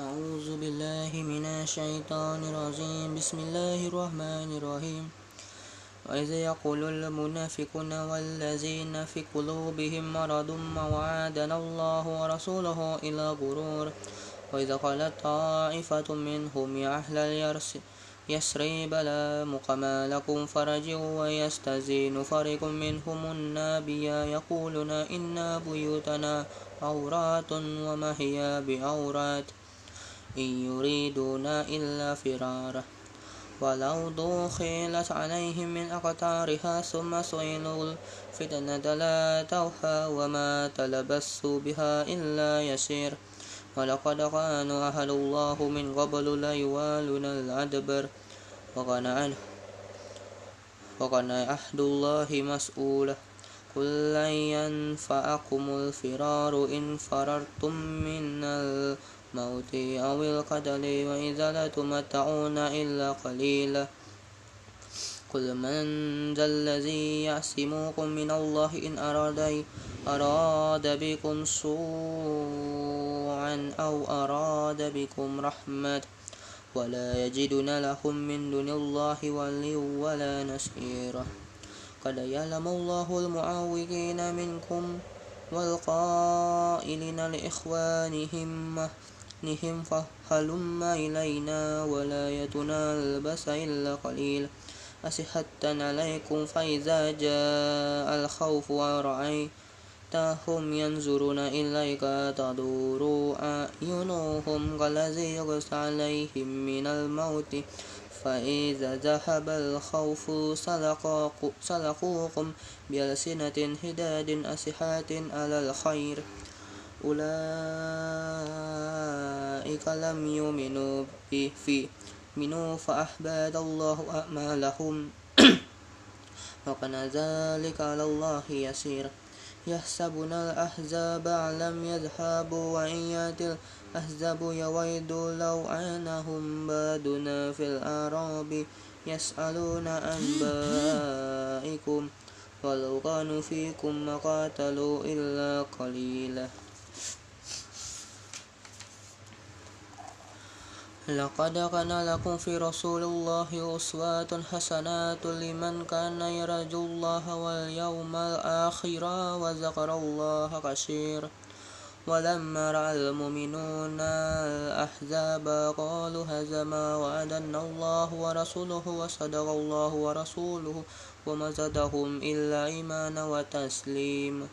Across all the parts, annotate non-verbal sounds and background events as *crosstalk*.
أعوذ بالله من الشيطان الرجيم. بسم الله الرحمن الرحيم. وإذ يقول المنافقون والذين في قلوبهم مرض ما وعدنا الله ورسوله إلى غرور. وإذا قالت طائفة منهم يا أهل يسريب لا مقام لكم فرجعوا ويستزين فريق منهم النبي يقولون إن بيوتنا عورات وما هي بعورات. إن يريدون إلا فرارا. ولو دخلت عليهم من أقطارها ثم سئلوا الفتنة لا توها وما تلبسوا بها إلا يسير. ولقد كانوا أهل الله من قبل لا يوالون الأدبر وكان عنه وكان عهد الله مسؤولا قل لن ينفعكم الفرار إن فررتم من الموت أو القتل وإذا لا تمتعون إلا قليلا. قل من ذا الذي يعصمكم من الله إن أراد أراد بكم سوءا أو أراد بكم رحمة ولا يجدون لهم من دون الله ولي ولا نصيرا. قد يعلم الله المعوقين منكم والقائلين لإخوانهم نهم فهلم إلينا ولا يتنالبس إلا قليلا أصحة عليكم فإذا جاء الخوف ورأيتهم ينظرون إليك تدور أعينهم كالذي يغشى عليهم من الموت. فإذا ذهب الخوف سلقوكم بألسنة هداد أصحات على الخير. أولئك لم يؤمنوا به في منوا فأحباد الله أعمالهم. *coughs* وكان ذلك على الله يسير. يحسبون الأحزاب لم يذهبوا وإن يأتي الأحزاب يودوا لو أنهم بادنا في الأعراب يسألون أنبائكم *coughs* ولو كانوا فيكم ما قاتلوا إلا قليلا. لقد كان لكم في رسول الله أسوة حسنات لمن كان يرجو الله واليوم الآخر وذكر الله كثيرا. ولما رأى المؤمنون الأحزاب قالوا هذا ما وعدنا الله ورسوله وصدق الله ورسوله وما زادهم إلا إيمانا وتسليما.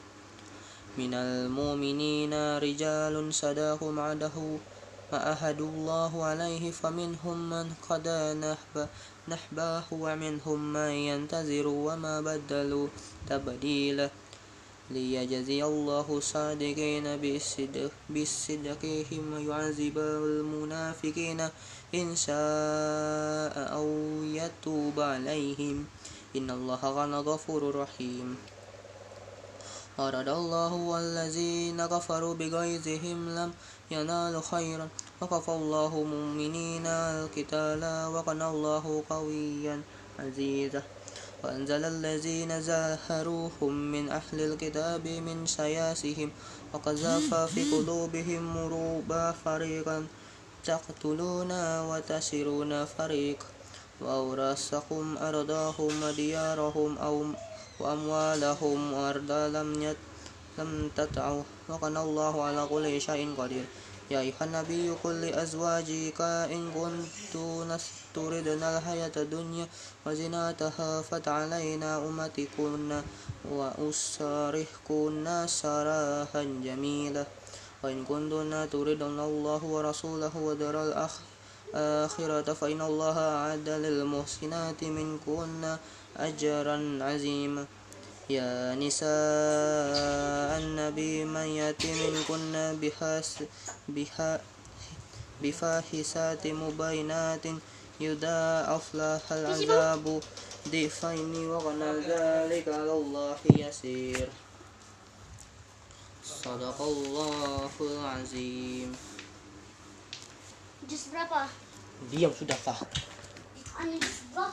من المؤمنين رجال صدقوا عده أهد الله عليه فمنهم من قضى نحبه ومنهم من ينتظر وما بدلوا تبديلا ليجزي الله الصادقين بصدقهم ويعذب المنافقين إن شاء أو يتوب عليهم. إن الله غفور رحيم. أراد الله والذين كفروا بغيظهم لم ينالوا خيرا. وكفى الله المؤمنين القتال وكان الله قويا عزيزا. وأنزل الذين زاهروهم من أهل الكتاب من سياسهم وقذف في قلوبهم مروبا فريقا تقتلون وتسرون فريق وأورثكم أرضاهم وديارهم أو وأموالهم وأرضا لم لم تطعوا وكان الله على كل شيء قدير. يا أيها النبي قل لأزواجك إن كنتن تردن الحياة الدنيا وزناتها فتعالينا أمتكن وأسرحكن سراحا جميلا. وإن كنتن تردن الله ورسوله ودار الآخرة فإن الله أعد للمحسنات منكن أجرا عظيما يا نساء النبي من يأتي منكن بفاحشات مبينات يضاعف لها العذاب ضعفين وكان ذلك على الله يسير صدق الله العظيم Jus berapa? diam sudah Fah Anu jus berapa?